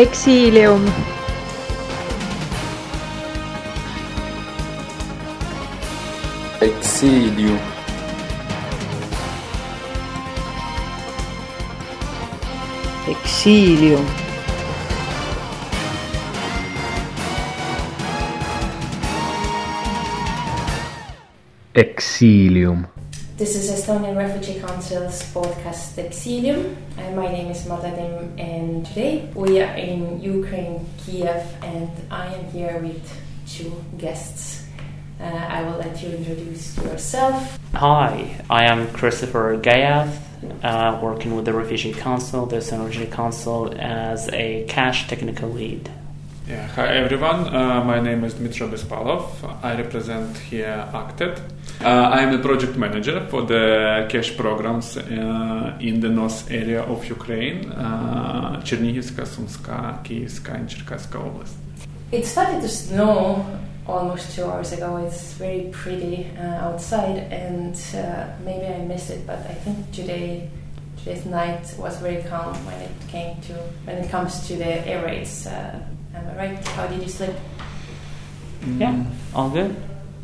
Exilium. Exílio. Exilium Exilium. This is Estonian Refugee Council's podcast Exilium. Uh, my name is Madadim, and today we are in Ukraine, Kiev, and I am here with two guests. Uh, I will let you introduce yourself. Hi, I am Christopher Gayath, uh, working with the Refugee Council, the Estonian Refugee Council, as a cash technical lead. Yeah, hi everyone. Uh, my name is Dmitry Bespalov. I represent here ACTED. Uh, I am the project manager for the cash programs uh, in the north area of Ukraine, uh, Chernihivska, Sumska, Kievska, and Cherkasska Oblast. It started to snow almost two hours ago. It's very pretty uh, outside, and uh, maybe I missed it, but I think today today's night was very calm when it came to when it comes to the air raids. Uh, am I right? How did you sleep? Yeah, all good,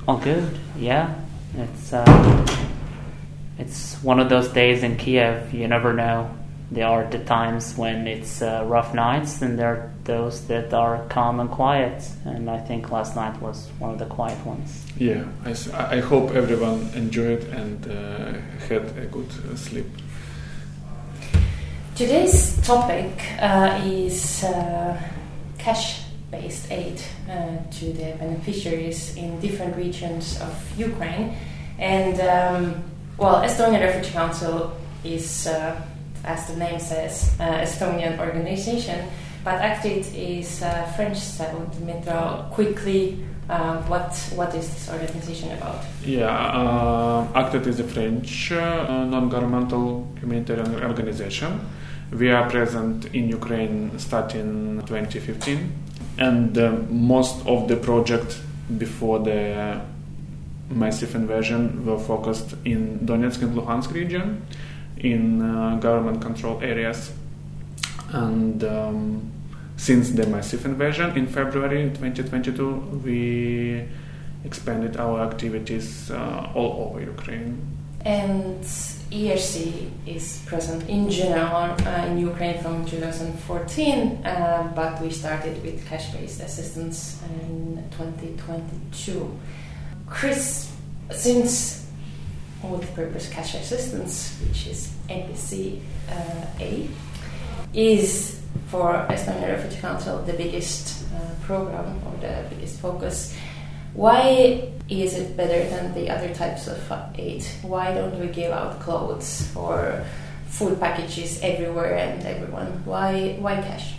all good. Yeah, it's uh, it's one of those days in Kiev. You never know. There are the times when it's uh, rough nights, and there are those that are calm and quiet. And I think last night was one of the quiet ones. Yeah, I hope everyone enjoyed and uh, had a good uh, sleep. Today's topic uh, is uh, cash-based aid uh, to the beneficiaries in different regions of Ukraine, and um, well, Estonian Refugee Council is, uh, as the name says, uh, Estonian organization, but ACTED is uh, French. So, Dmitro, quickly, uh, what what is this organization about? Yeah, uh, ACTED is a French uh, non-governmental humanitarian organization. We are present in Ukraine starting 2015, and uh, most of the project before the massive invasion were focused in Donetsk and Luhansk region, in uh, government-controlled areas, and um, since the massive invasion in February 2022, we expanded our activities uh, all over Ukraine. And ERC is present in general uh, in Ukraine from 2014, uh, but we started with cash based assistance in 2022. Chris, since multi purpose cash assistance, which is MPC uh, A, is for Estonian Refugee Council the biggest uh, program or the biggest focus. Why is it better than the other types of aid? Why don't we give out clothes or food packages everywhere and everyone? Why why cash?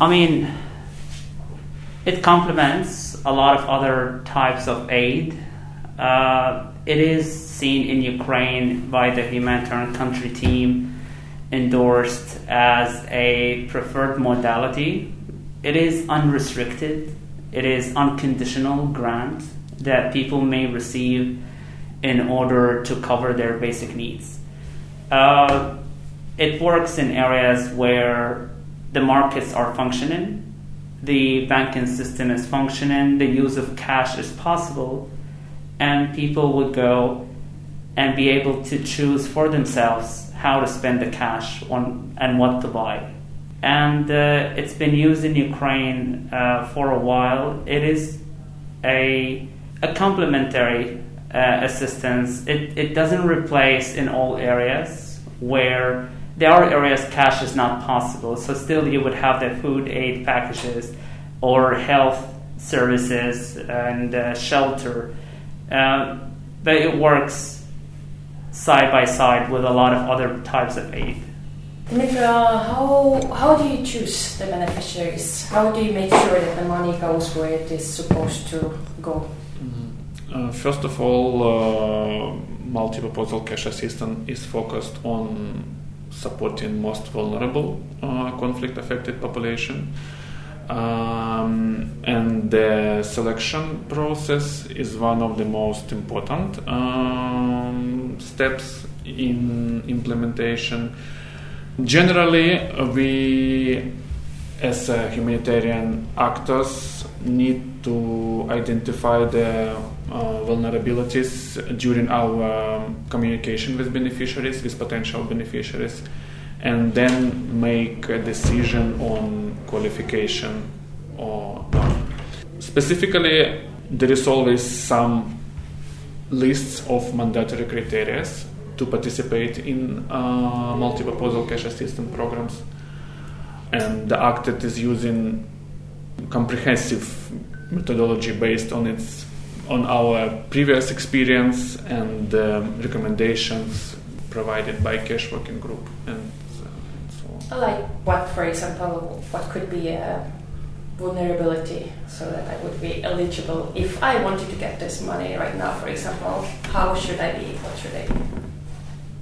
I mean, it complements a lot of other types of aid. Uh, it is seen in Ukraine by the humanitarian country team endorsed as a preferred modality. It is unrestricted, it is unconditional grant that people may receive in order to cover their basic needs. Uh, it works in areas where the markets are functioning, the banking system is functioning, the use of cash is possible, and people would go and be able to choose for themselves how to spend the cash on, and what to buy. And uh, it's been used in Ukraine uh, for a while. It is a, a complementary uh, assistance. It, it doesn't replace in all areas where there are areas cash is not possible. So still you would have the food aid packages or health services and uh, shelter. Uh, but it works side by side with a lot of other types of aid. Dimitra, how, how do you choose the beneficiaries? How do you make sure that the money goes where it is supposed to go? Uh, first of all, uh, multi-purpose cash assistance is focused on supporting most vulnerable uh, conflict-affected population. Um, and the selection process is one of the most important um, steps in implementation. Generally, we as humanitarian actors need to identify the uh, vulnerabilities during our um, communication with beneficiaries, with potential beneficiaries, and then make a decision on qualification or not. Specifically, there is always some lists of mandatory criteria to participate in uh, multi-purpose cash assistance programs and the ACTED is using comprehensive methodology based on its on our previous experience and um, recommendations provided by cash working group and, uh, and so on. Like what, for example, what could be a vulnerability so that I would be eligible if I wanted to get this money right now, for example, how should I be? What should I be?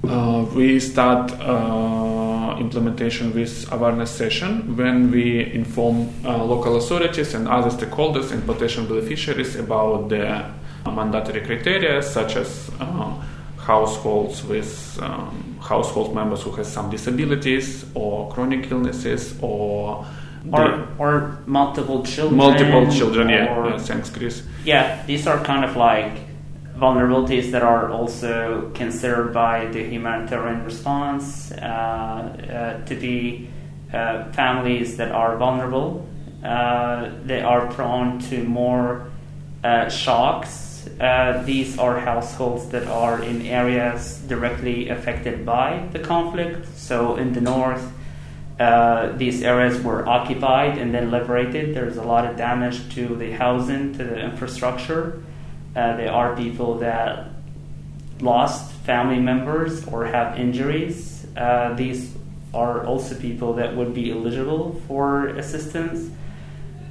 Uh, we start uh, implementation with awareness session when we inform uh, local authorities and other stakeholders and potential beneficiaries about the mandatory criteria such as uh, households with um, household members who have some disabilities or chronic illnesses or or, or multiple children. multiple children yeah, or- yeah thanks chris Yeah, these are kind of like vulnerabilities that are also considered by the humanitarian response uh, uh, to be uh, families that are vulnerable. Uh, they are prone to more uh, shocks. Uh, these are households that are in areas directly affected by the conflict. So in the north, uh, these areas were occupied and then liberated. There's a lot of damage to the housing, to the infrastructure. Uh, there are people that lost family members or have injuries. Uh, these are also people that would be eligible for assistance.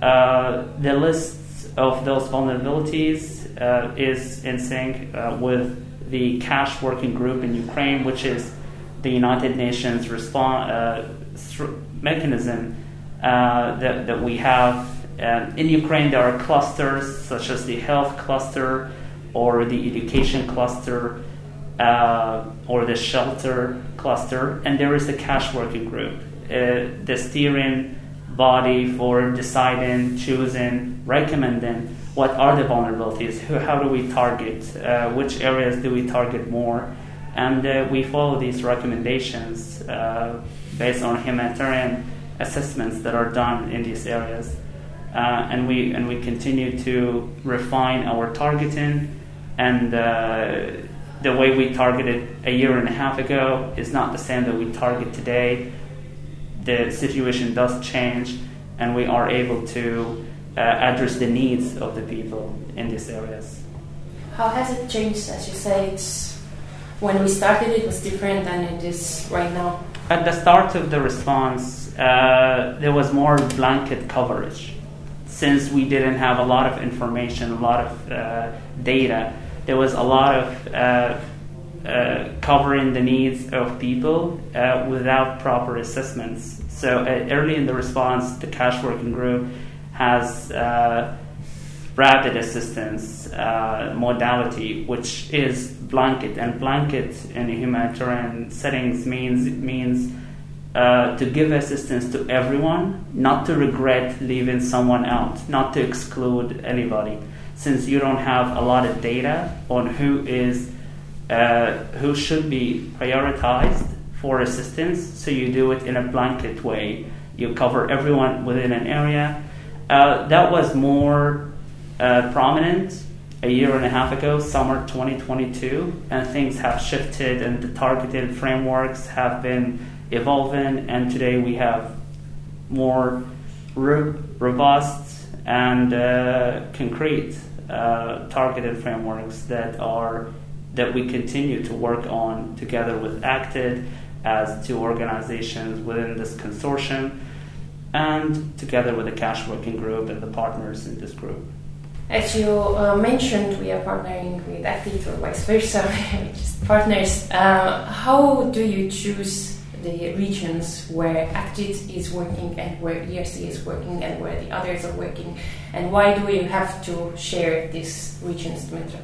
Uh, the list of those vulnerabilities uh, is in sync uh, with the cash working group in Ukraine, which is the United Nations response uh, mechanism uh, that, that we have. In Ukraine, there are clusters such as the health cluster or the education cluster uh, or the shelter cluster, and there is the cash working group, the steering body for deciding, choosing, recommending what are the vulnerabilities, who, how do we target, uh, which areas do we target more, and uh, we follow these recommendations uh, based on humanitarian assessments that are done in these areas. Uh, and we and we continue to refine our targeting and uh, the way we targeted a year and a half ago is not the same that we target today. The situation does change, and we are able to uh, address the needs of the people in these areas. How has it changed? As you say, it's when we started, it was different than it is right now. At the start of the response, uh, there was more blanket coverage. Since we didn't have a lot of information, a lot of uh, data, there was a lot of uh, covering the needs of people uh, without proper assessments. So uh, early in the response, the cash working group has uh, rapid assistance uh, modality, which is blanket, and blanket in humanitarian settings means means to give assistance to everyone, not to regret leaving someone out, not to exclude anybody, since you don't have a lot of data on who is uh, who should be prioritized for assistance. So you do it in a blanket way. You cover everyone within an area. Uh, that was more uh, prominent a year and a half ago, summer 2022, and things have shifted, and the targeted frameworks have been evolving, and today we have more ro- robust and uh, concrete uh, targeted frameworks that are that we continue to work on together with Acted as two organizations within this consortium and together with the cash working group and the partners in this group. As you uh, mentioned, we are partnering with Acted or vice versa, just partners. Uh, how do you choose the regions where Acted is working and where ERC is working and where the others are working? And why do you have to share these regions, Dmitry?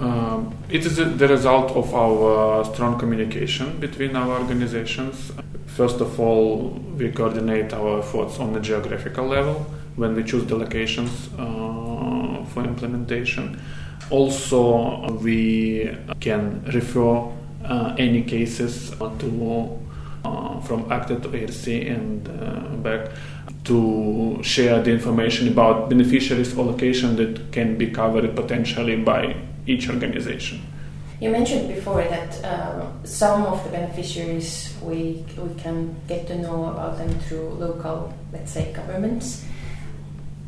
Um, it is the result of our strong communication between our organizations. First of all, we coordinate our efforts on the geographical level when we choose the locations uh, for implementation. Also, we can refer uh, any cases to uh, from Acted to ERC and uh, back to share the information about beneficiaries or location that can be covered potentially by each organization. You mentioned before that uh, some of the beneficiaries we we can get to know about them through local, let's say, governments.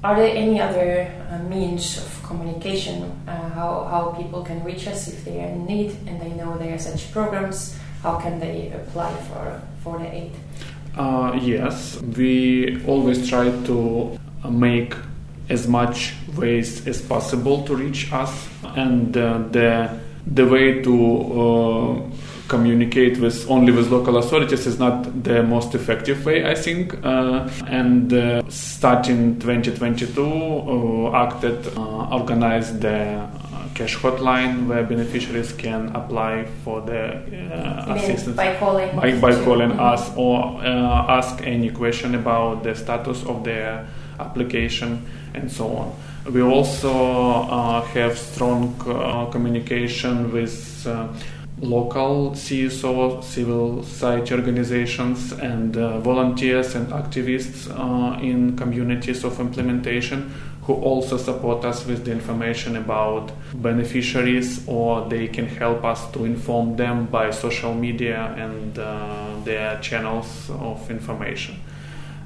Are there any other uh, means of communication? Uh, how how people can reach us if they are in need and they know there are such programs? How can they apply for for the aid? Uh, yes, we always try to make as much ways as possible to reach us, and uh, the the way to uh, communicate with only with local authorities is not the most effective way, I think. Uh, and uh, starting 2022, uh, Acted uh, organized the cash hotline where beneficiaries can apply for the uh, assistance by calling by, by calling mm-hmm. us or uh, ask any question about the status of their application and so on. We also uh, have strong uh, communication with uh, local CSO, civil society organizations, and uh, volunteers and activists in communities of implementation who also support us with the information about beneficiaries or they can help us to inform them by social media and uh, their channels of information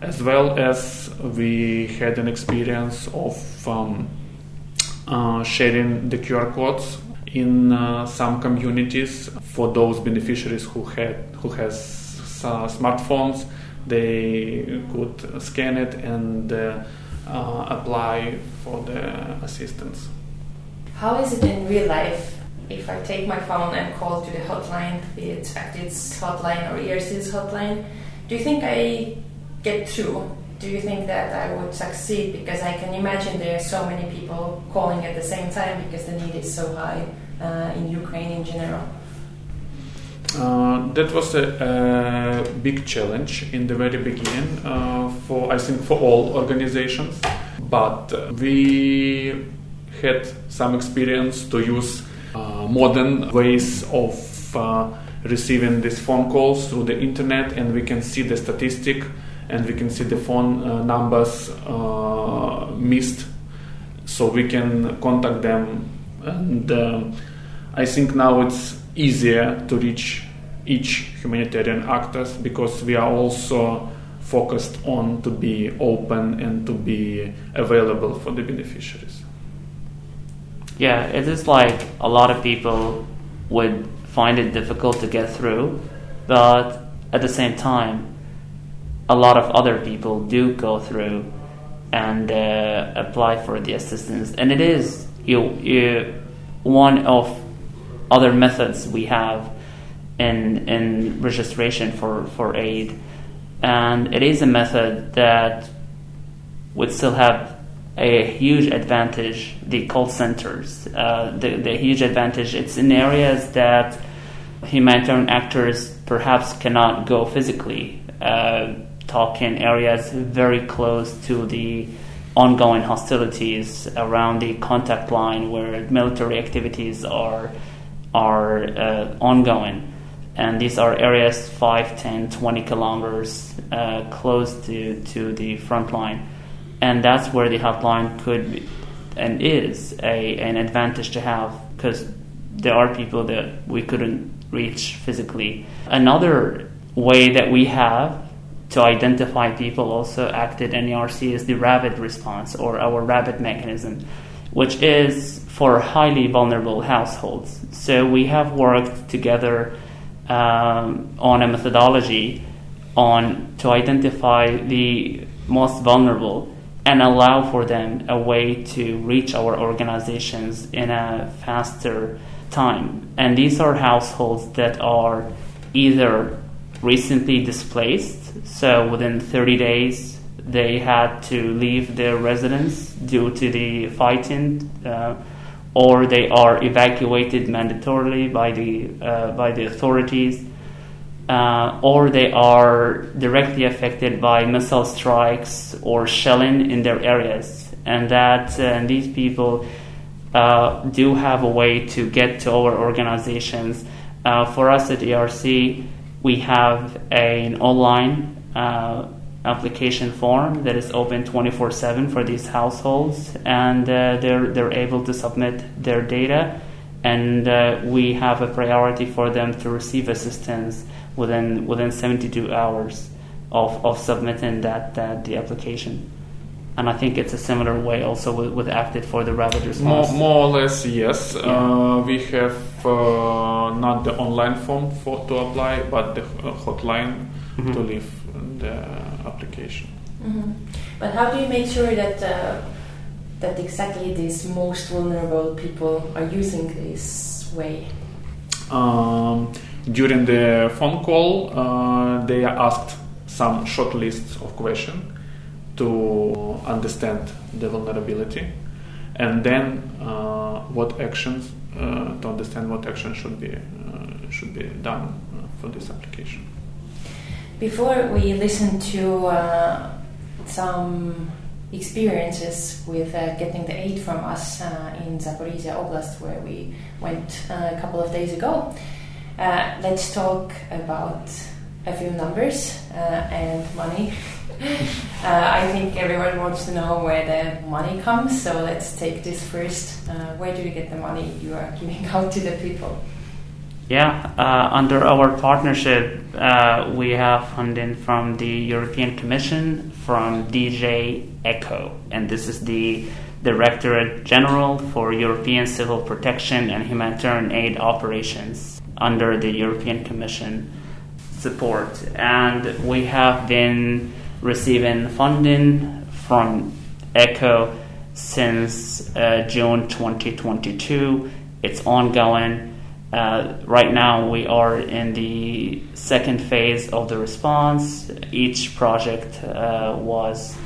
as well as we had an experience of um, uh, sharing the QR codes in uh, some communities for those beneficiaries who had who has uh, smartphones they could scan it and uh, uh, apply for the assistance. How is it in real life if I take my phone and call to the hotline, be it Acted's hotline or ERC's hotline? Do you think I get through? Do you think that I would succeed? Because I can imagine there are so many people calling at the same time because the need is so high uh, in Ukraine in general. Uh, that was a, big challenge in the very beginning uh, for I think for all organizations, but we had some experience to use uh, modern ways of uh, receiving these phone calls through the internet, and we can see the statistic and we can see the phone uh, numbers uh, missed, so we can contact them. And I think now it's easier to reach each humanitarian actors because we are also focused on to be open and to be available for the beneficiaries. Yeah, it is like a lot of people would find it difficult to get through, but at the same time, a lot of other people do go through and uh, apply for the assistance, and it is you, you one of other methods we have in in registration for, for aid. And it is a method that would still have a huge advantage, the call centers. Uh, the, the huge advantage, it's in areas that humanitarian actors perhaps cannot go physically. Uh, talk in areas very close to the ongoing hostilities around the contact line where military activities are are uh, ongoing. And these are areas 5 10 20 kilometers uh, close to, to the front line. And that's where the hotline could be, and is a, an advantage to have because there are people that we couldn't reach physically. Another way that we have to identify people also acted in ERC is the rapid response or our rapid mechanism which is for highly vulnerable households so we have worked together um, on a methodology on to identify the most vulnerable and allow for them a way to reach our organizations in a faster time. And these are households that are either recently displaced, so within 30 days they had to leave their residence due to the fighting, uh, or they are evacuated mandatorily by the uh, by the authorities, uh, or they are directly affected by missile strikes or shelling in their areas, and that uh, these people uh, do have a way to get to our organizations. Uh, for us at ERC, we have a, an online uh, application form that is open 24/7 for these households, and uh, they're they're able to submit their data, and uh, we have a priority for them to receive assistance within within 72 hours of, of submitting that, that the application. And I think it's a similar way also with, with Acted for the rapid response. More, more or less, yes. Uh, we have uh, not the online form for to apply, but the uh, hotline Mhm. to leave the application. Mhm. But how do you make sure that uh, that exactly these most vulnerable people are using this way? Um, during the phone call, uh, they are asked some short lists of questions to understand the vulnerability, and then uh, what actions uh, to understand what actions should be uh, should be done uh, for this application. Before we listen to uh, some experiences with uh, getting the aid from us in Zaporizhia Oblast, where we went a couple of days ago, let's talk about a few numbers and money. uh, I think everyone wants to know where the money comes, so let's take this first. Uh, where do you get the money you are giving out to the people? Yeah, uh, under our partnership, uh, we have funding from the European Commission, from DG ECHO, and this is the Directorate General for European Civil Protection and Humanitarian Aid Operations under the European Commission support. And we have been receiving funding from ECHO since uh, June 2022. It's ongoing. Uh, right now, we are in the second phase of the response. Each project uh, was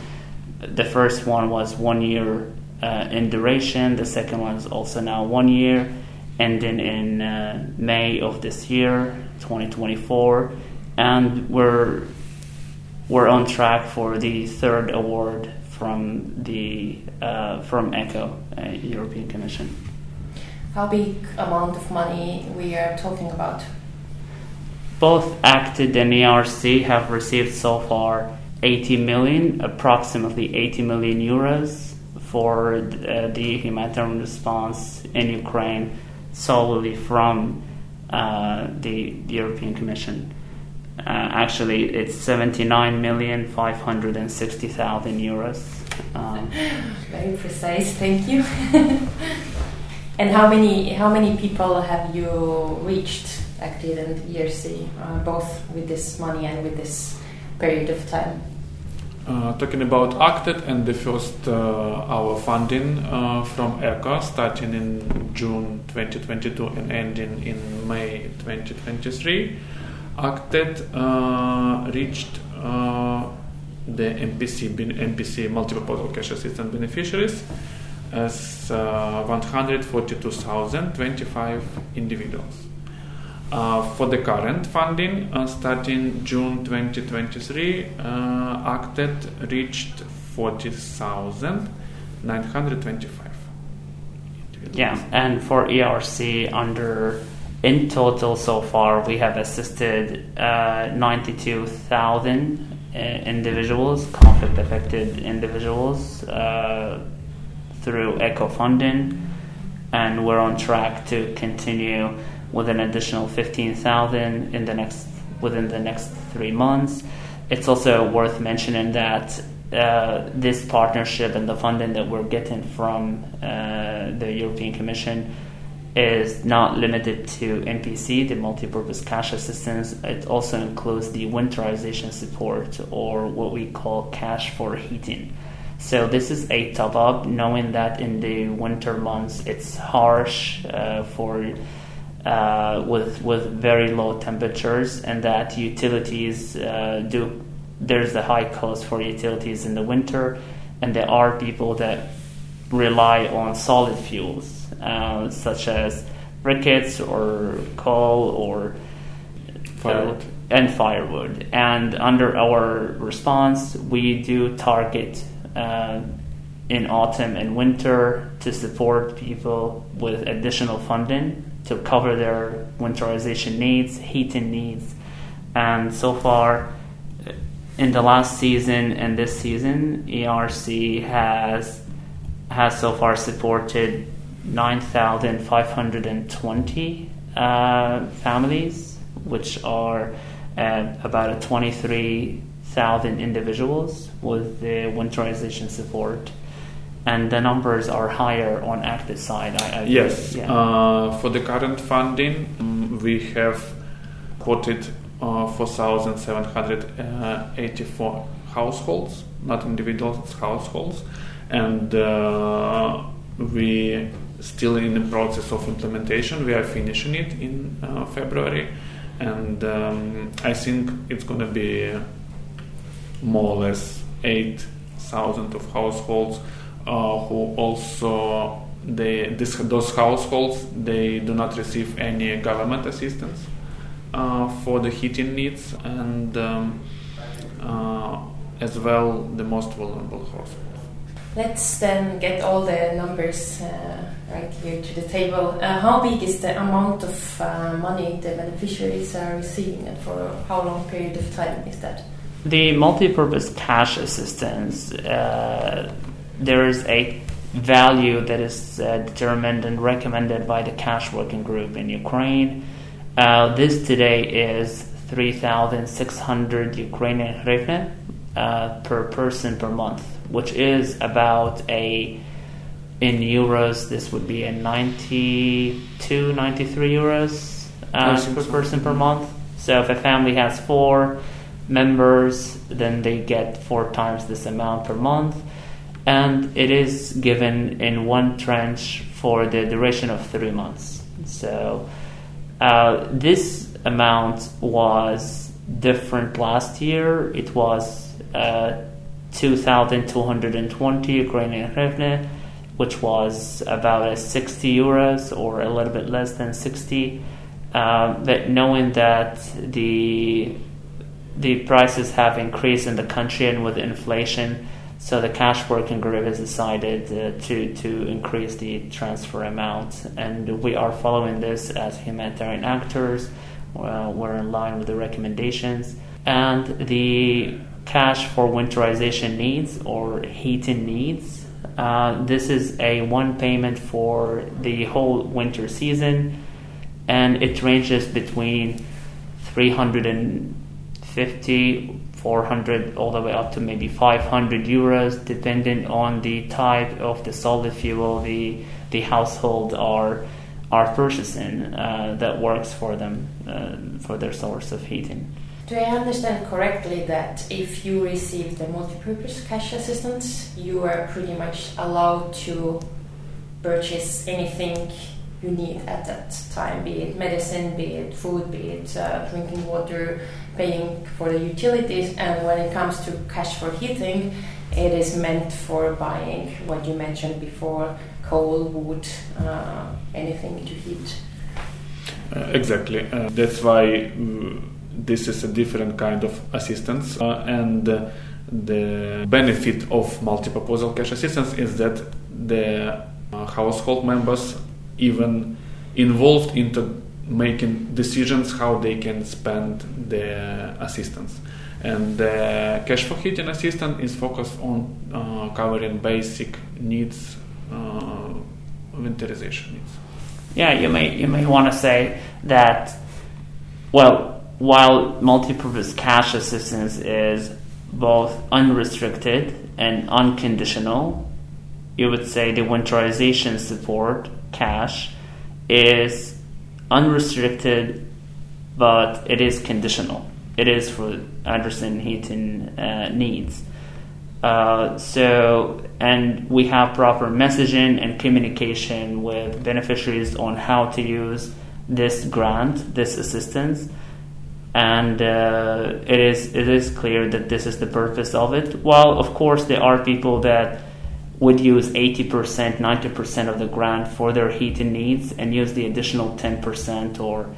the first one was one year uh, in duration. The second one is also now one year, ending in uh, May of this year, 2024, and we're we're on track for the third award from the uh, from ECHO, uh, European Commission. How big amount of money we are talking about? Both Acted and ERC have received so far 80 million, approximately 80 million euros for uh, the humanitarian response in Ukraine solely from uh, the, the European Commission. Uh, actually, it's 79,560,000 euros. Um, Very precise, thank you. and how many how many people have you reached, Acted and ERC, uh, both with this money and with this period of time? Uh, talking about ACTED and the first uh, our funding uh, from ECHO starting in June 2022 and ending in May 2023, ACTED uh, reached uh, the MPC MPC multi-purpose cash assistance beneficiaries as uh, 142,025 individuals. Uh, for the current funding, uh, starting June 2023, uh, ACTED reached 40,925. Yeah, and for ERC, under in total so far, we have assisted uh, 92,000 uh, individuals, conflict affected individuals, uh, through ECHO funding, and we're on track to continue with an additional 15,000 in the next within the next three months. It's also worth mentioning that uh, this partnership and the funding that we're getting from uh, the European Commission is not limited to MPC, the multi-purpose cash assistance. It also includes the winterization support, or what we call cash for heating. So this is a top up, knowing that in the winter months it's harsh uh, for uh, with with very low temperatures, and that utilities uh, do there's a high cost for utilities in the winter, and there are people that rely on solid fuels uh, such as briquettes or coal or Firewood. and firewood. And under our response, we do target uh, in autumn and winter to support people with additional funding to cover their winterization needs, heating needs. And so far, in the last season and this season, ERC has has so far supported 9,520 uh, families, which are uh, about 23,000 individuals with the winterization support. And the numbers are higher on active side. I, I Yes. yeah. Uh, for the current funding, mm, we have quoted uh, 4,784 households, not individuals, households, and uh, we still in the process of implementation. We are finishing it in uh, February, and um, I think it's going to be more or less 8,000 of households uh, who also they this, those households they do not receive any government assistance uh, for the heating needs and um, uh, as well the most vulnerable households. Let's then get all the numbers uh, right here to the table. Uh, how big is the amount of uh, money the beneficiaries are receiving, and for how long period of time is that? The multi-purpose cash assistance, uh, there is a value that is uh, determined and recommended by the cash working group in Ukraine. Uh, this today is 3,600 Ukrainian hryvnia per person per month, which is about a in euros this would be a 92 93 euros uh, per so. person per month. So if a family has four members then they get four times this amount per month. And it is given in one tranche for the duration of three months. So uh, this amount was different last year. It was uh, 2,220 Ukrainian hryvnia, which was about a 60 euros or a little bit less than 60. Um, but knowing that the the prices have increased in the country and with inflation, so the cash working group has decided uh, to to increase the transfer amount, and we are following this as humanitarian actors. Uh, we're in line with the recommendations, and the cash for winterization needs or heating needs. Uh, this is a one payment for the whole winter season, and it ranges between 350, 400, all the way up to maybe 500 euros, depending on the type of the solid fuel the the household are are purchasing uh, that works for them uh, for their source of heating. Do I understand correctly that if you receive the multi-purpose cash assistance, you are pretty much allowed to purchase anything you need at that time, be it medicine, be it food, be it uh, drinking water, paying for the utilities, and when it comes to cash for heating, it is meant for buying what you mentioned before coal, wood, uh, anything to heat. Uh, exactly. Uh, that's why uh, this is a different kind of assistance, uh, and uh, the benefit of multi-purpose cash assistance is that the uh, household members even involved into making decisions how they can spend the assistance. And the cash for heating assistance is focused on uh, covering basic needs, uh, winterization needs. Yeah, you may you may want to say that. Well, while multi-purpose cash assistance is both unrestricted and unconditional, you would say the winterization support cash is unrestricted, but it is conditional. It is for Anderson heating uh, needs. Uh, so, and we have proper messaging and communication with beneficiaries on how to use this grant, this assistance, and uh, it is it is clear that this is the purpose of it. While of course there are people that would use 80%, 90% of the grant for their heating needs and use the additional 10% or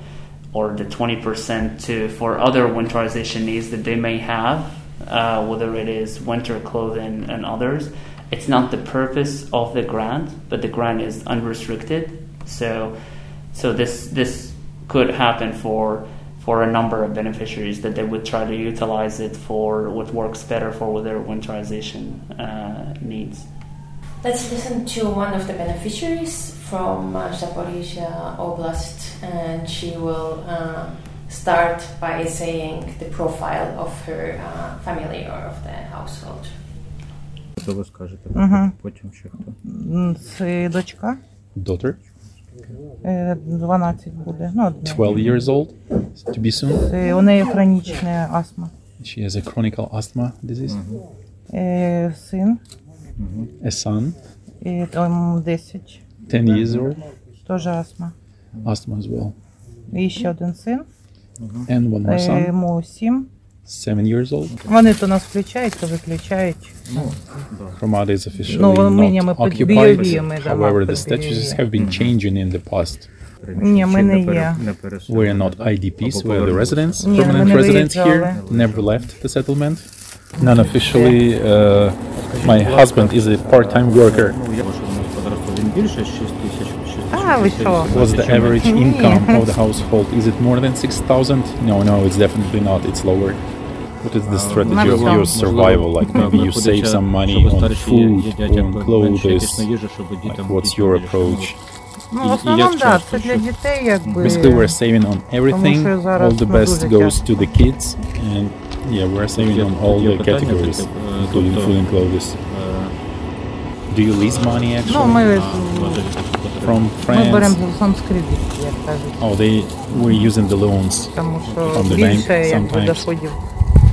or the 20% to for other winterization needs that they may have, uh, whether it is winter clothing and others. It's not the purpose of the grant, but the grant is unrestricted. So, so this this could happen for for a number of beneficiaries that they would try to utilize it for what works better for their winterization uh, needs. Let's listen to one of the beneficiaries from uh, Zaporizhia Oblast, and she will uh, start by saying the profile of her uh, family or of the household. Що ви скажете? Мгм. Потім ще хто? М, Це дочка, daughter, е, 12 буде. Ну, одне. 12 years old, to be soon. Це у неї хронічна астма. She has a chronic asthma disease. Е, Син, A son, і там 10, 10 years old, теж астма. asthma as well. І ще один син, And one more е, son, йому 7. 7 years old. Вони то нас включають, то виключають. Ramada is officially Ну, ми- not ми під occupied. Бієві, ми дома However, the під statuses Бієві. have been changing in the past. Ні, ми Ще не пере- є. не переселили. We're not IDPs, Або we're the повернулися. residents, Ні, ми permanent не residents here, виїжджали. never left the settlement. Non-officially, uh, my husband is a part-time worker. Ну, як ваше господарство? Він більше 6 тисяч? 6 А, ви що? What's the average Ні. income of the household? Is it more than 6,000? No, no, it's definitely not. It's lower. What is the strategy of Можливо, your survival? Like maybe you save some money on food, on clothes. Like what's your approach? Ну, в І- і основному, як так, часто, це для що- дітей, якби. Basically, we're saving on everything. що зараз, All the ну, best дуже goes часто. to the kids, and yeah, we're saving on all the categories, including food and clothes. Do you lease money Ну, actually ми, from ми беремо friends? сам з кредитки, як кажуть. Oh, they were using the loans Тому що From the bank більше якби sometimes. доходів.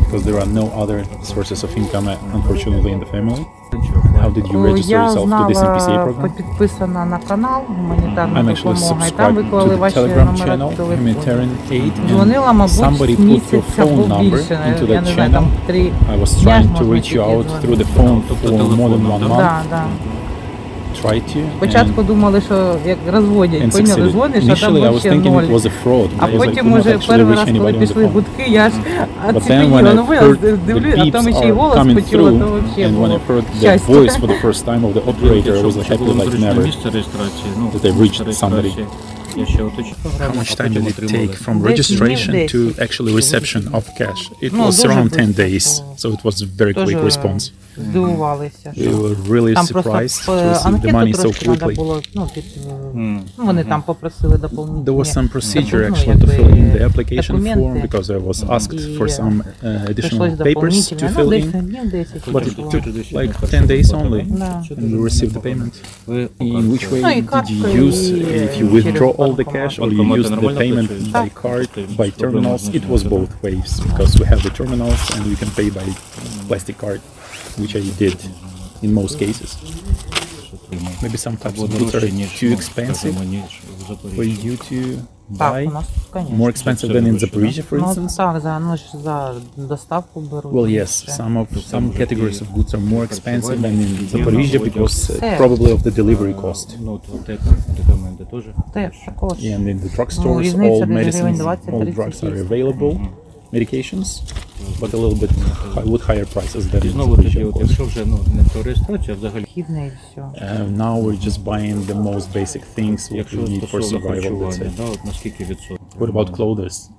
because there are no other sources of income, uh, unfortunately, in the family. How did you register yourself to this MPCA program? I'm actually subscribed to the Telegram channel, телефону. humanitarian aid, and somebody put your phone number into я that channel. I was trying to reach you out through the phone for more than one month Tried to. Спочатку and- думали, що як розводять, and поняли, succeeded. дзвониш, а там Initially, I was взагалі thinking ноль. it was a fraud. А because I потім could not уже actually перший reach раз, коли anybody on the пішли phone. гудки, я ж But then when оціпеніла. I Ну ви heard дивлюсь, the а там beeps ще й are голос coming почула, through, то взагалі and when було I heard the щастя. voice for the first time of the operator, I was happy like never. Місце реєстрації, ну, That they've reached місце somebody. реєстрації. Я ще уточню. How much time did it take from Десять registration днів, to десять. actually reception of cash? It Ну, was дуже around 10 швидко days, so it was very quick Дуже response. здивувалися. We що were really Там просто surprised to е, receive the анкету money so трошки треба quickly. було, ну, під, е, ну, вони там попросили доповнительні. There was some procedure ну, actually to якби, fill in the application form документи. because I was asked І, for some uh, additional Прийшлось papers to доповнительні, ну, fill десь in. днів 10 But it пішло. took like 10 days only, Да. and we received the payment. Ви In which way Ну, і did картка, you use? і, If you е, withdraw через all the банкомат. cash or you Банкомати use the нормально payment працюють? by card, by terminals, it was both ways because we have the terminals and we can pay by plastic card, which I did in most cases. Maybe sometimes boots are too expensive for you to buy. More expensive than in Zaporizhia, for instance. Well, yes, some of some categories of goods are more expensive than in Zaporizhia because uh, probably of the delivery cost. And in the drugstores, all medicines, all drugs are available. Medications, but a little bit high, with higher prices than І in знову тоді, от, якщо вже ну, не про реєстрацію, а взагалі, Хідне і все. Uh, now we're just buying the most basic things what якщо we need for стосовно survival. That's харчування, it. да, от наскільки відсотків? What about clothes?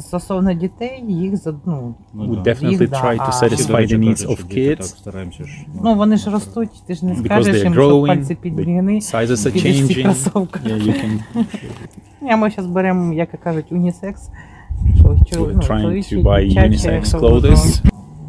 Стосовно дітей, їх за ну, Ну, We да. definitely Їх, да, try to а- satisfy the needs of Так, kids стараємося ж. ну вони ж ростуть, ти ж не because скажеш they're їм, що growing, пальці the підбігни. sizes are підеш в ці changing. Yeah, you can А ми зараз беремо, як і кажуть, унісекс. Що, чо, we're ну, trying чоловічі, to buy дівчачі, unisex що clothes.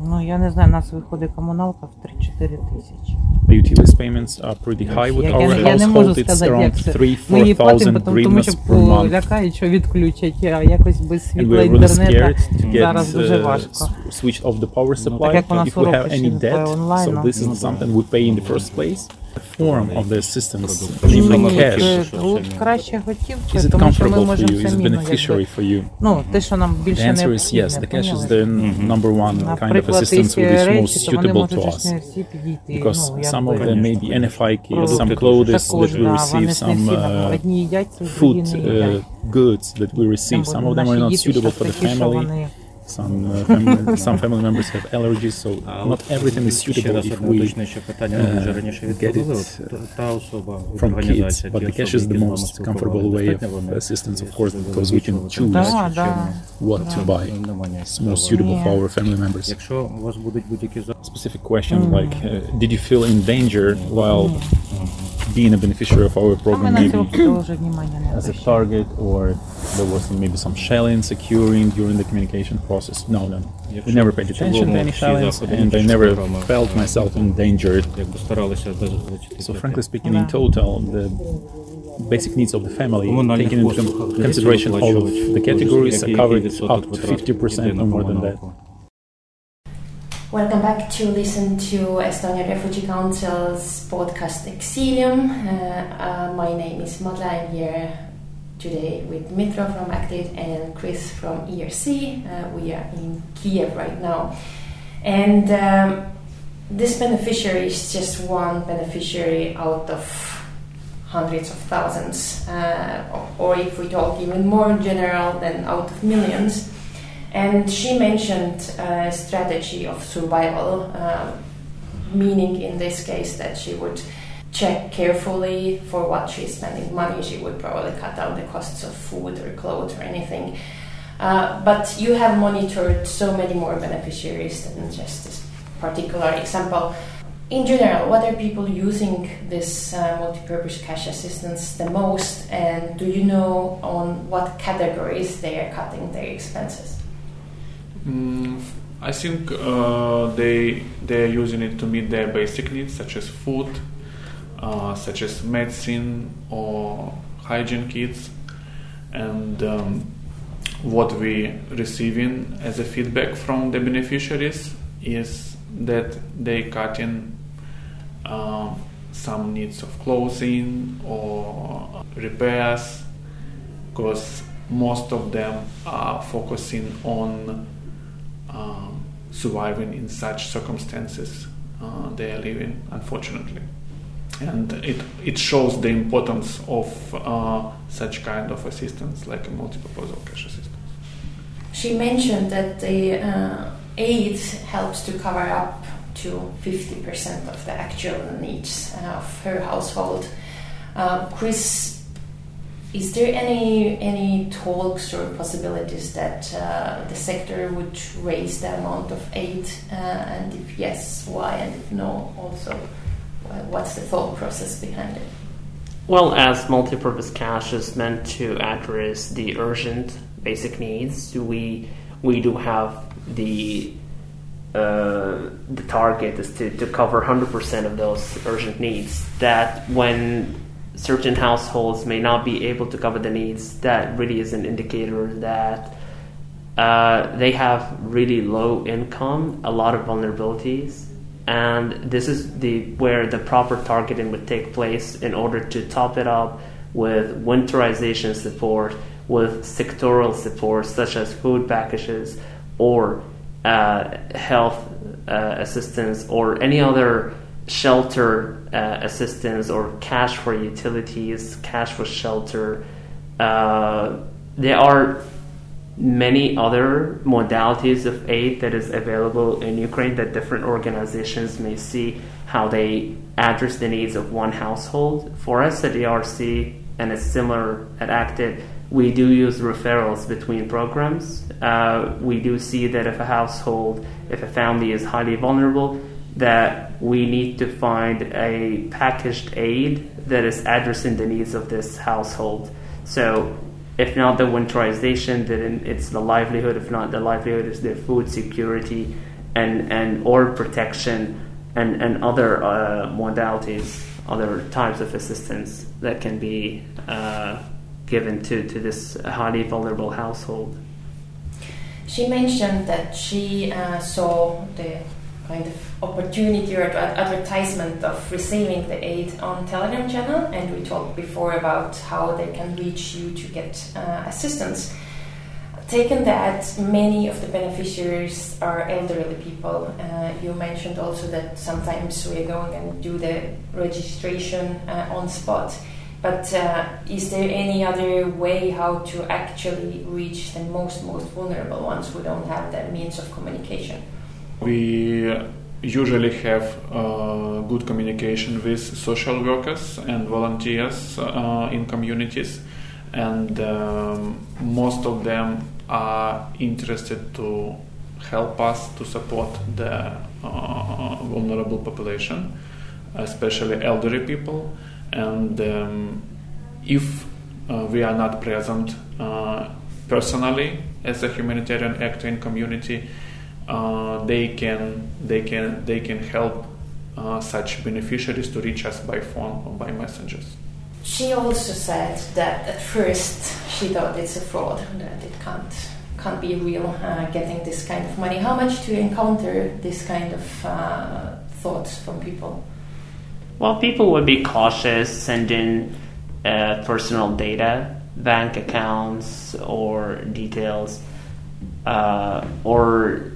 Ну, я не знаю, у нас виходить комуналка в 3-4 тисячі. The utilities payments are pretty high with Я, our я, я не можу household. It's сказати, around як це. 3 Ми її платимо, 4,000 тому, тому що hryvnias per month. лякають, що відключать, а якось без And світла we're really інтернету scared to get зараз дуже uh, важко. s- switched off the power так supply як у нас if we have уроки any ще debt. онлайн, So ну. this is something we pay in the first place. The form of the assistance, Мені namely саме cash. Це що тут це краще готівка, Is it тому що ми comfortable for можемо you? Is it самі, ну, beneficiary якби, for you? ну, те, що нам The більше answer is необхідне, yes. The cash is поняли? the number one kind of Наприклад, assistance ці which is most речі, то вони suitable можуть to ж us. не всі підійти. Because ну, some of якби. them may be NFI kits, Продукти some теж. clothes Також, that we да, receive, вони ж не some всі, uh, одні їдять, другі food не uh, їдять. goods that we receive. Some of them are Наші not діти suitable щас for the такі, що family. вони Some, uh, family, some family members have allergies, so not everything is suitable if we uh, get it from kids. But the cash is the most comfortable way of assistance, of course, because we can choose what to buy. It's more suitable for our family members. Specific question mm. like, uh, did you feel in danger while mm being a beneficiary of our program maybe as a target or there was maybe some shelling securing during the communication process. No, no, we never paid attention to any shelling and I never felt myself endangered. So frankly speaking, in total, the basic needs of the family, taking into consideration all of the categories, are covered up to 50% or more than that. Welcome back to listen to Estonian Refugee Council's podcast Exilium. Uh, uh, my name is Madla. I'm here today with Mitro from ACTED and Chris from ERC. Uh, we are in Kiev right now. And um, this beneficiary is just one beneficiary out of hundreds of thousands, uh, or if we talk even more in general, then out of millions. And she mentioned a strategy of survival, uh, meaning in this case that she would check carefully for what she's spending money. She would probably cut down the costs of food or clothes or anything. Uh, but you have monitored so many more beneficiaries than just this particular example. In general, what are people using this uh, multi-purpose cash assistance the most, and do you know on what categories they are cutting their expenses? Mm, I think uh, they they are using it to meet their basic needs, such as food, uh, such as medicine or hygiene kits, and um, what we receiving as a feedback from the beneficiaries is that they cut in uh, some needs of clothing or repairs because most of them are focusing on um, surviving in such circumstances uh, they are living, unfortunately. And it, it shows the importance of uh, such kind of assistance, like a multi-purpose cash assistance. She mentioned that the uh, aid helps to cover up to 50% of the actual needs uh, of her household. Uh, Chris, is there any any talks or possibilities that uh, the sector would raise the amount of aid, uh, and if yes, why, and if no, also, what's the thought process behind it? Well, as multipurpose cash is meant to address the urgent basic needs, we we do have the uh, the target is to, to cover 100% of those urgent needs. That when certain households may not be able to cover the needs, that really is an indicator that uh, they have really low income, a lot of vulnerabilities, and this is the where the proper targeting would take place in order to top it up with winterization support, with sectoral support such as food packages or uh, health uh, assistance or any other shelter uh, assistance or cash for utilities, cash for shelter. Uh, there are many other modalities of aid that is available in Ukraine that different organizations may see how they address the needs of one household. For us at ERC, and it's similar at Acted, we do use referrals between programs. Uh, we do see that if a household, if a family is highly vulnerable, that we need to find a packaged aid that is addressing the needs of this household. So if not the winterization, then it's the livelihood. If not the livelihood, is their food security and, and or protection and, and other uh, modalities, other types of assistance that can be uh, given to, to this highly vulnerable household. She mentioned that she uh, saw the kind of opportunity or advertisement of receiving the aid on Telegram channel, and we talked before about how they can reach you to get uh, assistance. Taken that many of the beneficiaries are elderly people, uh, you mentioned also that sometimes we are going and do the registration uh, on spot. But uh, is there any other way how to actually reach the most most vulnerable ones who don't have that means of communication? We usually have uh, good communication with social workers and volunteers uh, in communities, and um, most of them are interested to help us to support the uh, vulnerable population, especially elderly people. And um, if uh, we are not present uh, personally as a humanitarian actor in community, they can they can they can help uh, such beneficiaries to reach us by phone or by messages. She also said that at first she thought it's a fraud that it can't can't be real uh, getting this kind of money. How much do you encounter this kind of uh, thoughts from people? Well, people would be cautious sending uh, personal data, bank accounts, or details, or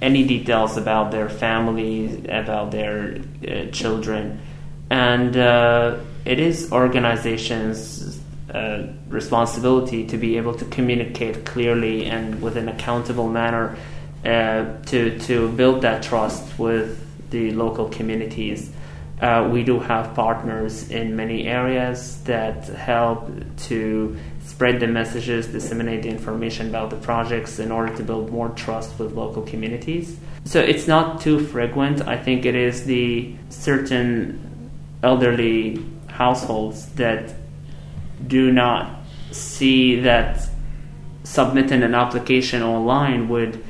any details about their family, about their uh, children, and uh, it is organizations' uh, responsibility to be able to communicate clearly and with an accountable manner uh, to to build that trust with the local communities. Uh, we do have partners in many areas that help to spread the messages, disseminate the information about the projects in order to build more trust with local communities. So it's not too frequent. I think it is the certain elderly households that do not see that submitting an application online would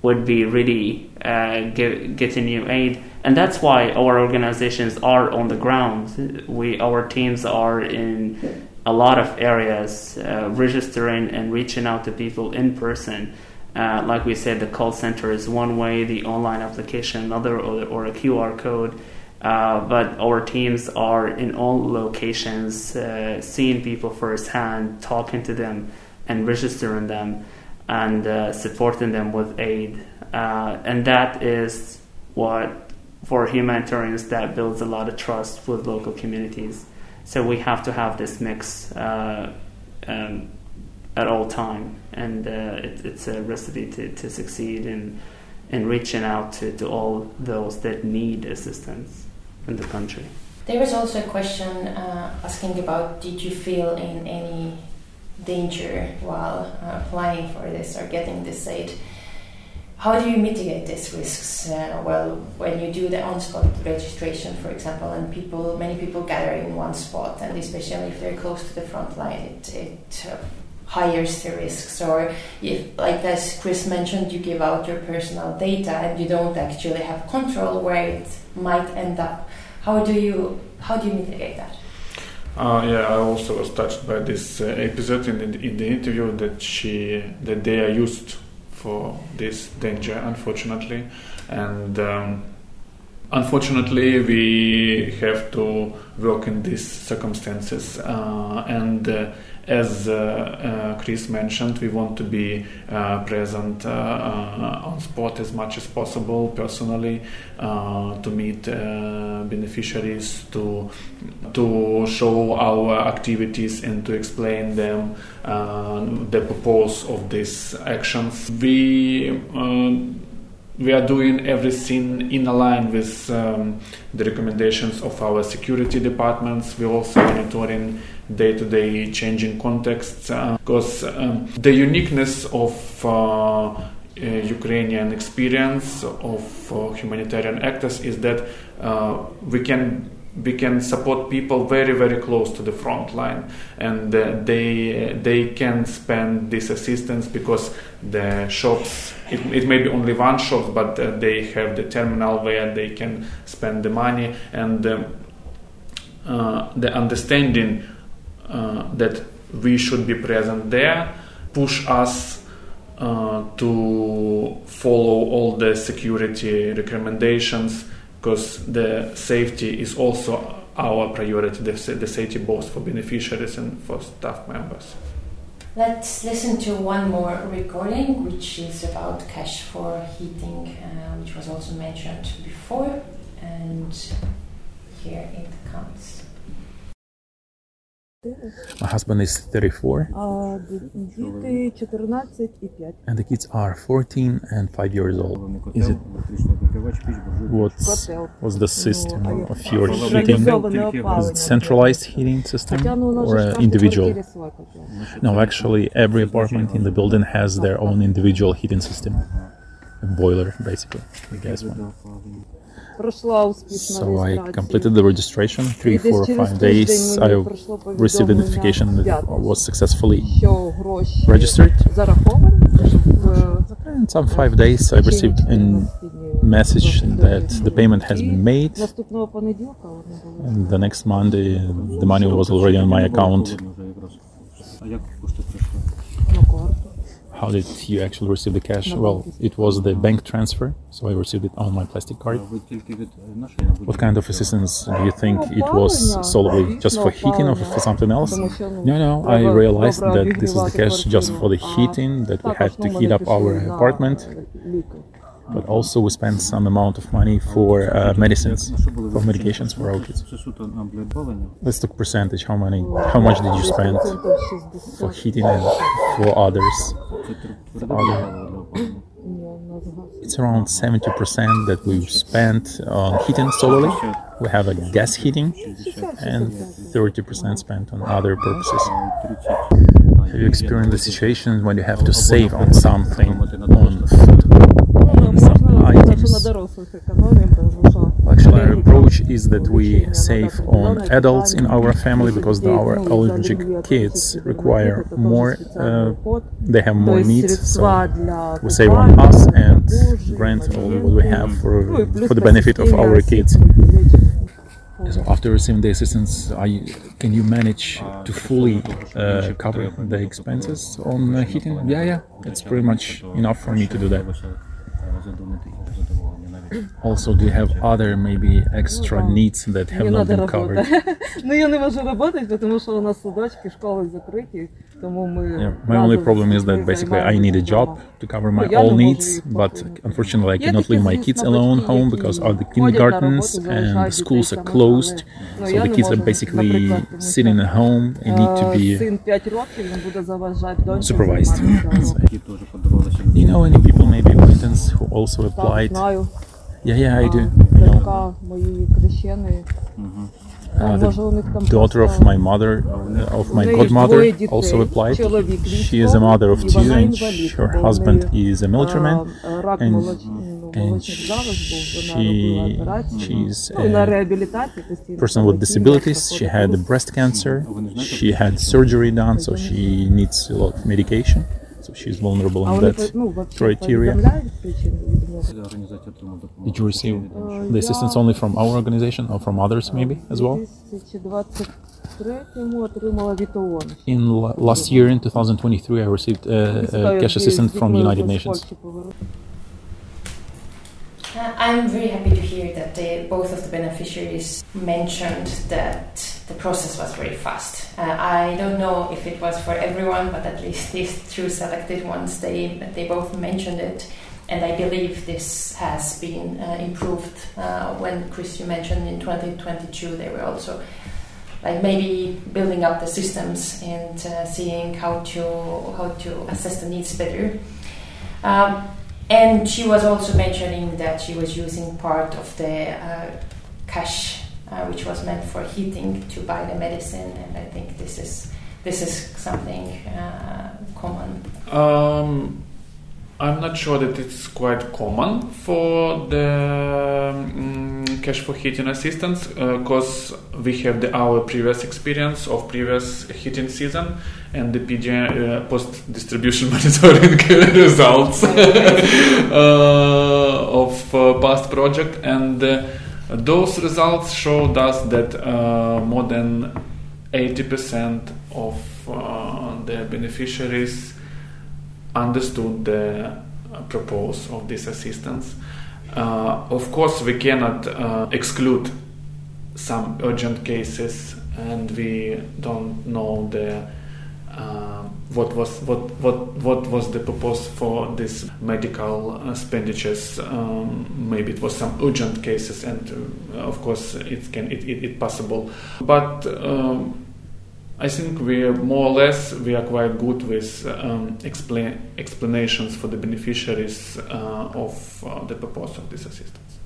would be really uh, get, getting you aid and that's why our organizations are on the ground we our teams are in a lot of areas, uh, registering and reaching out to people in person. Uh, like we said, the call center is one way, the online application another, or, or a QR code. Uh, but our teams are in all locations, uh, seeing people firsthand, talking to them, and registering them, and uh, supporting them with aid. Uh, and that is what, for humanitarians, that builds a lot of trust with local communities. So we have to have this mix uh, um, at all time, and uh, it, it's a recipe to, to succeed in in reaching out to, to all those that need assistance in the country. There was also a question uh, asking about did you feel in any danger while uh, applying for this or getting this aid? How do you mitigate these risks? Uh, well, when you do the on-spot registration, for example, and people, many people gather in one spot, and especially if they're close to the front line, it, it uh, hires the risks. Or if, like as Chris mentioned, you give out your personal data and you don't actually have control where it might end up. How do you how do you mitigate that? Uh, yeah, I also was touched by this uh, episode in the, in the interview that she that they are used for this danger, unfortunately. And um, unfortunately, we have to work in these circumstances. Uh, and uh, as uh, uh Chris mentioned, we want to be uh, present on spot as much as possible personally to meet beneficiaries, to to show our activities and to explain them the purpose of these actions. We we are doing everything in line with um, the recommendations of our security departments. We're also monitoring day-to-day changing contexts because uh, um, the uniqueness of uh, uh, Ukrainian experience of humanitarian actors is that we can we can support people very very close to the front line and uh, they they can spend this assistance because the shops it, it may be only one shop but uh, they have the terminal where they can spend the money and um, uh, the understanding that we should be present there push us uh, to follow all the security recommendations because the safety is also our priority, the, the safety both for beneficiaries and for staff members. Let's listen to one more recording, which is about cash for heating, uh, which was also mentioned before. And here it comes. My husband is 34 А діти 14 і 5. and the kids are 14 and 5 years old. Is it what's Котел. what's the system Ну, а of your як- heating? Централізоване Is it опалення. centralized heating system Хоча ну, у нас or же ж uh, кожен individual? квартирі свій котел. No, actually, every apartment in the building has their own individual heating system, a boiler basically, the gas one. So I completed the registration three, four, five days. I received the notification that I was successfully registered. In some five days I received a message that the payment has been made. And the next Monday, the money was already on my account how did you actually receive the cash? Well, it was the bank transfer, so I received it on my plastic card. What kind of assistance do you think it was solely just for heating or for something else? No, no, I realized that this is the cash just for the heating, that we had to heat up our apartment but also we spend some amount of money for uh, medicines, for medications for our kids. Let's talk percentage. How many? How much did you spend for heating and for others? Other? It's around 70% that we spent on heating solely. We have a gas heating and 30% spent on other purposes. Have you experienced the situation when you have to save on something, on food Ну, Some можна сказати, items. що на дорослих економіємо, тому що Actually, our approach is that we save on adults in our family because our allergic kids require more, uh, they have more needs. So we save on us and grant all what we have for, for the benefit of our kids. So after receiving the assistance, are you, can you manage to fully uh, cover the expenses on uh, heating? Yeah, yeah, it's pretty much enough for me to do that. Also, do you have other maybe extra needs that have Мені not треба been covered? робота. Ну я не можу працювати, тому що у нас садочки, школи закриті, тому ми Yeah, my only problem is that basically I need a job to cover my all needs, but unfortunately I cannot leave my kids alone home because all the kindergartens and the schools are closed. So the kids are basically sitting at home and need to be Син 5 років, він буде заважати доньці. supervised. займатися. Які теж подавалися. Do you know any people, maybe acquaintance, who also Так, applied? знаю. Yeah, yeah, I do. А, I know. Дочка моєї хрещеної. Uh, Може, у них там the daughter of просто- my mother, uh, of У my неї ж двоє godmother, дітей. also applied. Чоловік She is a mother of і two, вона and інвалід, her бо в husband неї, is a military man. а, Рак and- молоч... ну, and молочних залоз був, вона she- робила операцію. she's Ну, і на a реабілітації постійно. person with disabilities. She had breast cancer. She had surgery done, so she needs a lot of medication. she's vulnerable in that criteria. Did you receive the assistance only from our organization or from others maybe as well? In last year, in 2023, I received uh, uh cash assistance from the United Nations. I'm very happy to hear that both of the beneficiaries mentioned that the process was very fast. Uh, I don't know if it was for everyone, but at least these two selected ones, they, they both mentioned it. And I believe this has been uh, improved. Uh, when Chris, you mentioned in 2022, they were also like maybe building up the systems and uh, seeing how to how to assess the needs better. Um, and she was also mentioning that she was using part of the uh, cash, uh, which was meant for heating, to buy the medicine. And I think this is this is something uh, common. Um, I'm not sure that it's quite common for the um, cash for heating assistance because we have the, our previous experience of previous heating season and the uh, post distribution monitoring results uh, of uh, past project. And uh, those results showed us that uh, more than 80% of uh, the beneficiaries understood the purpose of this assistance. Uh, of course, we cannot uh, exclude some urgent cases, and we don't know the uh, what was what what what was the purpose for this medical expenditures. Um, maybe it was some urgent cases, and uh, of course it can it, it, it possible, but. Um, I think we are more or less we are quite good with um, explanations for the beneficiaries uh, of uh, the purpose of this assistance.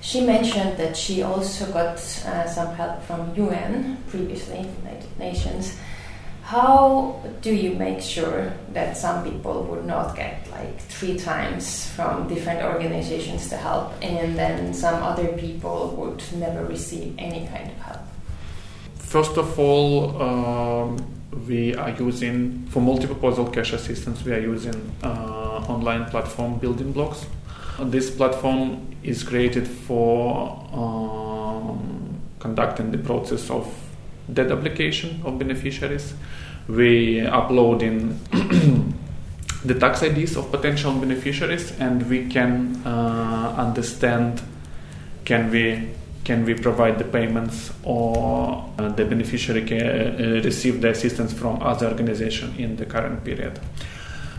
She mentioned that she also got uh, some help from UN previously, United Nations. How do you make sure that some people would not get like three times from different organizations to help, and then some other people would never receive any kind of help? First of all, um, we are using for multi-purpose cash assistance. We are using uh, online platform building blocks. This platform is created for um, conducting the process of deduplication of beneficiaries. We upload in the tax IDs of potential beneficiaries, and we can uh, understand can we can we provide the payments or uh, the beneficiary can uh, receive the assistance from other organization in the current period.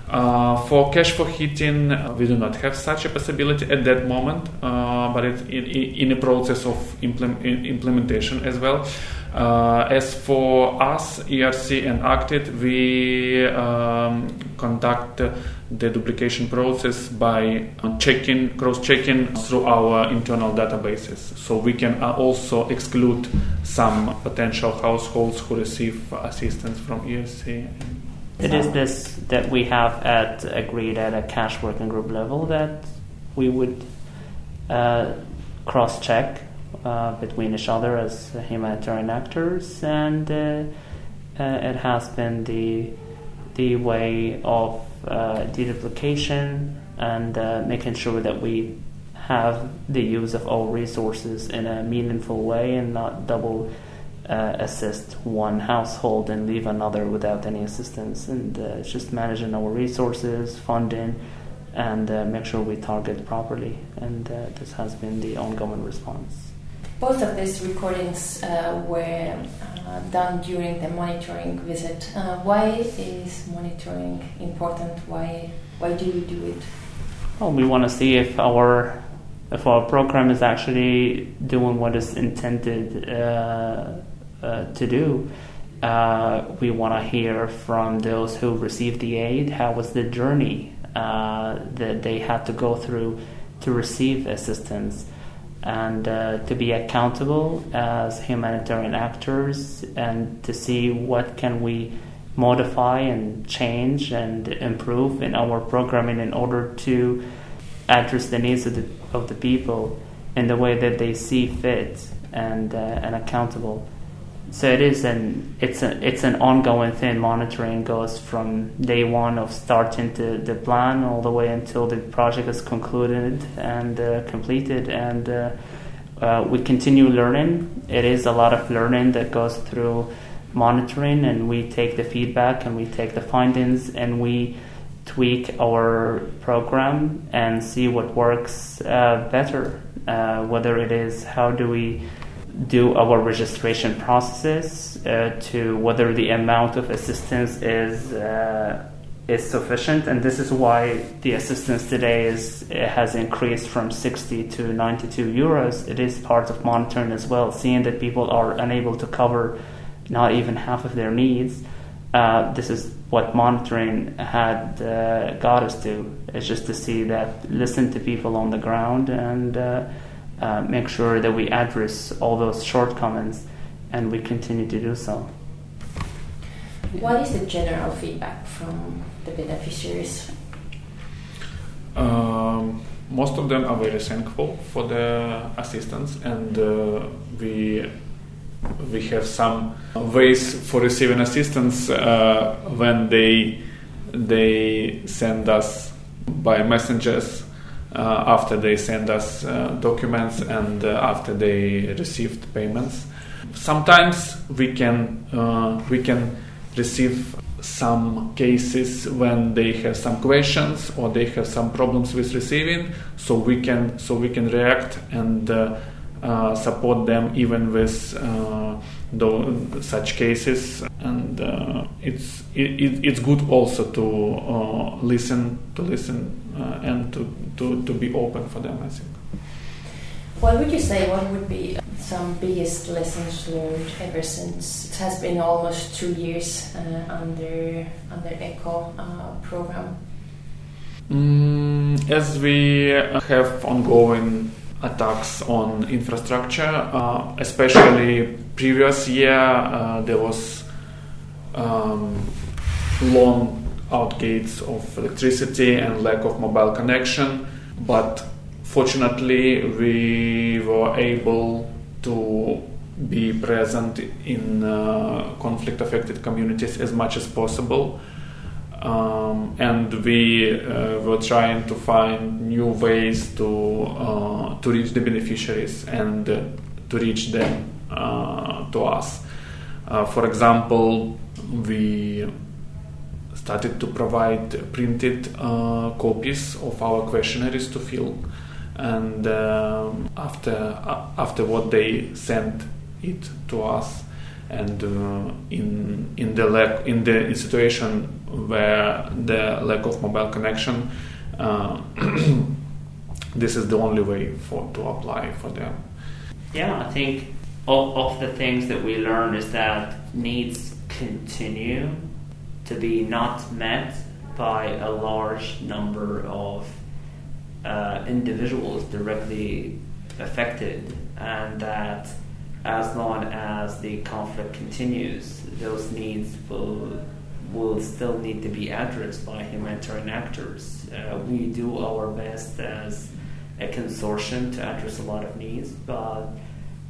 Uh, for cash for heating, uh, we do not have such a possibility at that moment, uh, but it's in, in a process of implement, implementation as well. Uh, as for us, ERC and ACTED, we um, conduct the duplication process by checking, cross-checking through our internal databases. So we can also exclude some potential households who receive assistance from ERC. It is this that we have at agreed at a cash working group level that we would uh, cross check uh, between each other as humanitarian actors, and uh, uh it has been the the way of uh, deduplication and uh, making sure that we have the use of all resources in a meaningful way and not double uh, assist one household and leave another without any assistance. And uh, just managing our resources, funding, and uh, make sure we target properly. And uh, this has been the ongoing response. Both of these recordings uh, were uh, done during the monitoring visit. why is monitoring important? Why why do you do it? Well, we want to see if our if our program is actually doing what is intended uh, to do. Uh, we want to hear from those who received the aid how was the journey uh, that they had to go through to receive assistance and uh, to be accountable as humanitarian actors and to see what can we modify and change and improve in our programming in order to address the needs of the, of the people in the way that they see fit and, uh, and accountable so it is an it's a it's an ongoing thing. Monitoring goes from day one of starting to the plan all the way until the project is concluded and uh, completed, and uh, uh, we continue learning. It is a lot of learning that goes through monitoring, and we take the feedback and we take the findings and we tweak our program and see what works uh, better. Uh, whether it is how do we do our registration processes uh, to whether the amount of assistance is uh, is sufficient, and this is why the assistance today is has increased from 60 to 92 euros. It is part of monitoring as well, seeing that people are unable to cover not even half of their needs. Uh, this is what monitoring had uh, got us to. It's just to see that, listen to people on the ground, and uh, uh, make sure that we address all those shortcomings, and we continue to do so. What is the general feedback from the beneficiaries? Um, most of them are very thankful for the assistance, and uh, we we have some ways for receiving assistance uh, when they they send us by messengers after they send us uh, documents and uh, after they received payments. Sometimes we can uh, we can receive some cases when they have some questions or they have some problems with receiving, so we can so we can react and uh, uh, support them even with uh, tho- such cases. And uh, it's it, it, it's good also to uh, listen to listen uh, and to, to, to be open for them. I think. What would you say? What would be some biggest lessons learned ever since it has been almost two years uh, under under ECHO uh, program? Mm, as we have ongoing attacks on infrastructure, uh, especially previous year, uh, there was um, long outgates of electricity and lack of mobile connection, but fortunately we were able to be present in uh, conflict affected communities as much as possible um, and we uh, were trying to find new ways to uh, to reach the beneficiaries and uh, to reach them uh, to us. Uh, for example, we started to provide printed uh, copies of our questionnaires to fill, and um, after after what they sent it to us and uh, in in the lack in the situation where the lack of mobile connection uh, this is the only way for to apply for them. Yeah, I think all of the things that we learned is that needs continue to be not met by a large number of uh, individuals directly affected, and that as long as the conflict continues, those needs will will still need to be addressed by humanitarian actors. Uh, we do our best as a consortium to address a lot of needs, but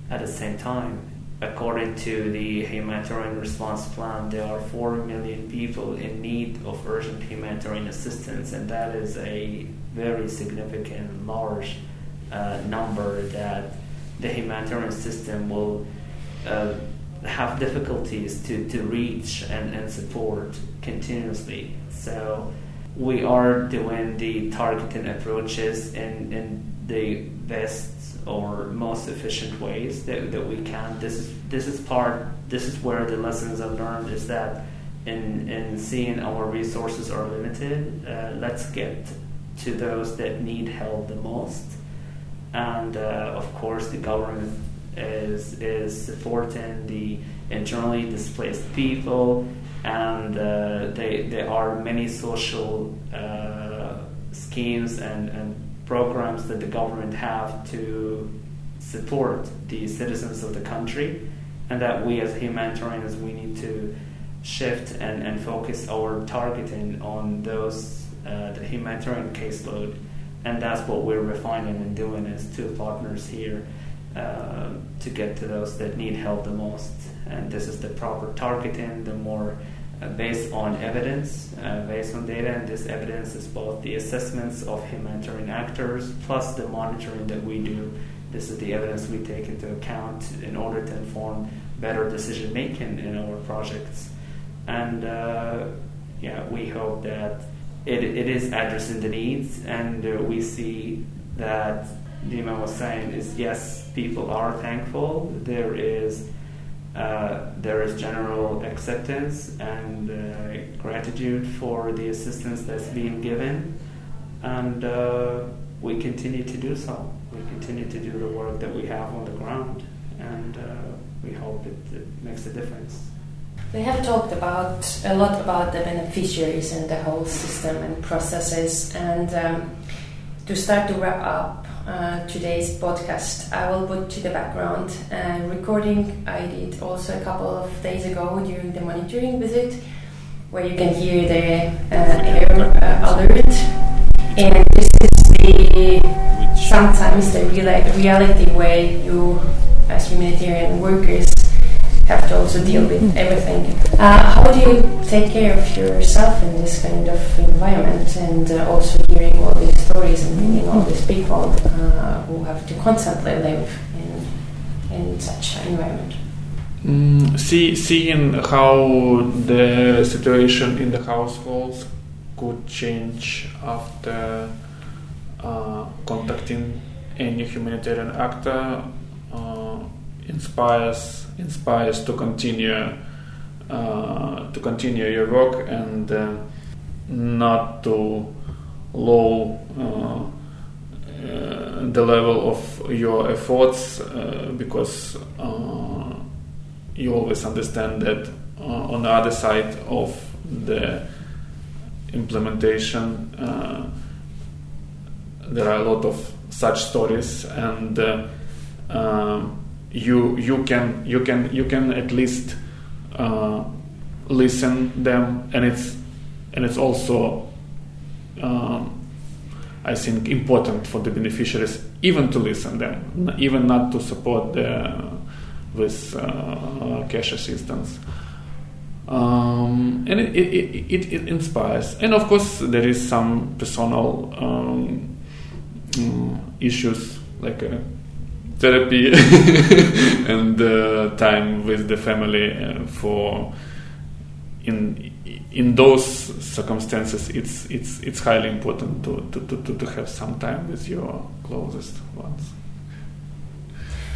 at the same time, according to the humanitarian response plan, there are 4 million people in need of urgent humanitarian assistance, and that is a very significant, large uh, number that the humanitarian system will uh, have difficulties to, to reach and, and support continuously. So we are doing the targeting approaches in, in the best or most efficient ways that, that we can. This is this is part this is where the lessons I've learned is that in in seeing our resources are limited, uh, let's get to those that need help the most. And uh, of course the government is is supporting the internally displaced people and uh, they, there are many social uh, schemes and, and programs that the government have to support the citizens of the country and that we as humanitarians we need to shift and, and focus our targeting on those uh, the humanitarian caseload. And that's what we're refining and doing as two partners here uh, to get to those that need help the most. And this is the proper targeting the more based on evidence, uh, based on data, and this evidence is both the assessments of humanitarian actors plus the monitoring that we do. This is the evidence we take into account in order to inform better decision making in our projects. And uh, yeah, we hope that it, it is addressing the needs, and uh, we see that Dima was saying is yes, people are thankful. There is uh, there is general acceptance and uh, gratitude for the assistance that's being given, and uh, we continue to do so. We continue to do the work that we have on the ground, and uh, we hope it, it, makes a difference. We have talked about a lot about the beneficiaries and the whole system and processes, and um, to start to wrap up uh, today's podcast. I will put to the background a recording I did also a couple of days ago during the monitoring visit, where you can hear the uh, air uh, alert. And this is the sometimes the reali- reality where you, as humanitarian workers, have to also deal with everything. Uh, how do you take care of yourself in this kind of environment and uh, also hearing all these stories and meeting all these people uh, who have to constantly live in, in such an environment? Mm, see, seeing how the situation in the households could change after uh, contacting any humanitarian actor uh, inspires inspires to continue uh, to continue your work and uh, not to low uh, uh, the level of your efforts uh, because you always understand that on the other side of the implementation there are a lot of such stories and um, you you can you can you can at least uh, listen them. And it's and it's also um, I think important for the beneficiaries even to listen them even not to support the with uh, cash assistance. Um, and it, it, it, it inspires. And of course there is some personal um, mm, issues like uh, therapy and uh, time with the family uh, for in in those circumstances it's it's it's highly important to, to, to, to have some time with your closest ones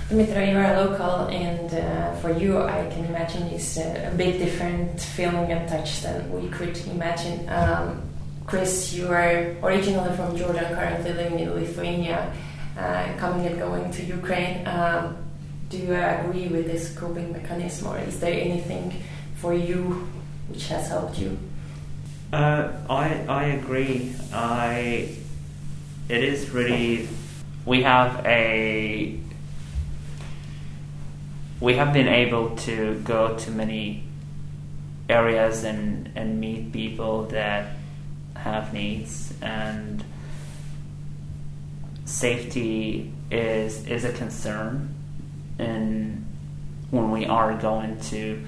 Dimitra, you are local, and uh, for you, I can imagine is a, a bit different feeling and touch than we could imagine. Um, Chris, you are originally from Jordan, currently living in Lithuania, coming and going to Ukraine. Um, do you agree with this coping mechanism, or is there anything for you which has helped you? Uh, I I agree. I it is really we have a we have been able to go to many areas and and meet people that have needs and safety is is a concern and when we are going to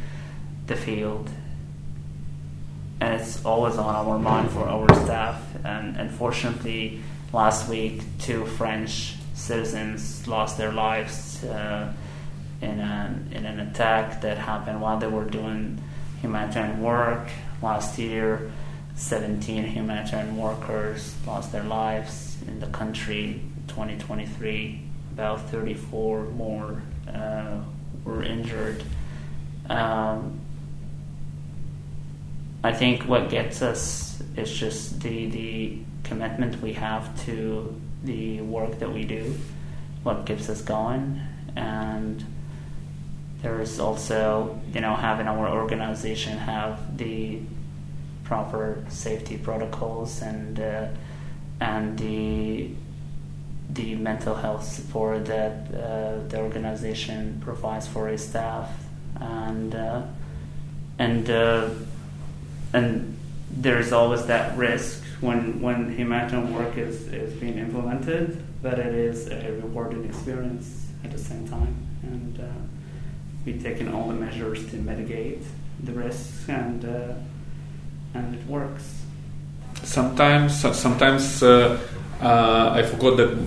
the field and it's always on our mind for our staff. And unfortunately, last week, two French citizens lost their lives uh, in an in an attack that happened while they were doing humanitarian work. Last year, 17 humanitarian workers lost their lives in the country. 2023, about 34 more uh, were injured. Um, I think what gets us is just the the commitment we have to the work that we do, what keeps us going, and there's also you know having our organization have the proper safety protocols and uh, and the the mental health support that uh, the organization provides for its staff. And uh, and uh, and there's always that risk when when humanitarian work is, is being implemented that it is a rewarding experience at the same time. And uh, we've taken all the measures to mitigate the risks and uh, and it works. Sometimes sometimes uh, I forgot that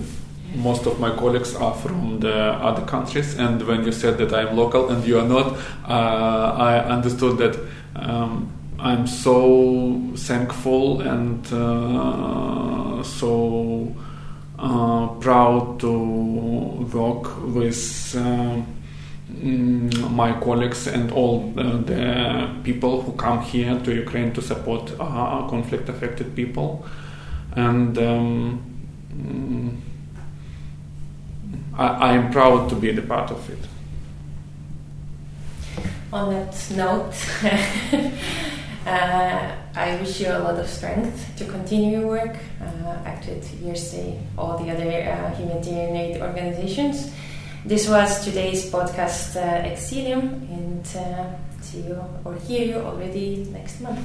most of my colleagues are from the other countries and when you said that I'm local and you are not uh, I understood that um, I'm so thankful and uh, so uh, proud to work with um, my colleagues and all the, the people who come here to Ukraine to support uh, conflict affected people. And um, mm, I, I am proud to be the part of it. On that note, uh, I wish you a lot of strength to continue your work, uh, act with all the other uh, humanitarian aid organizations. This was today's podcast, uh, Exilium, and uh, see you or hear you already next month.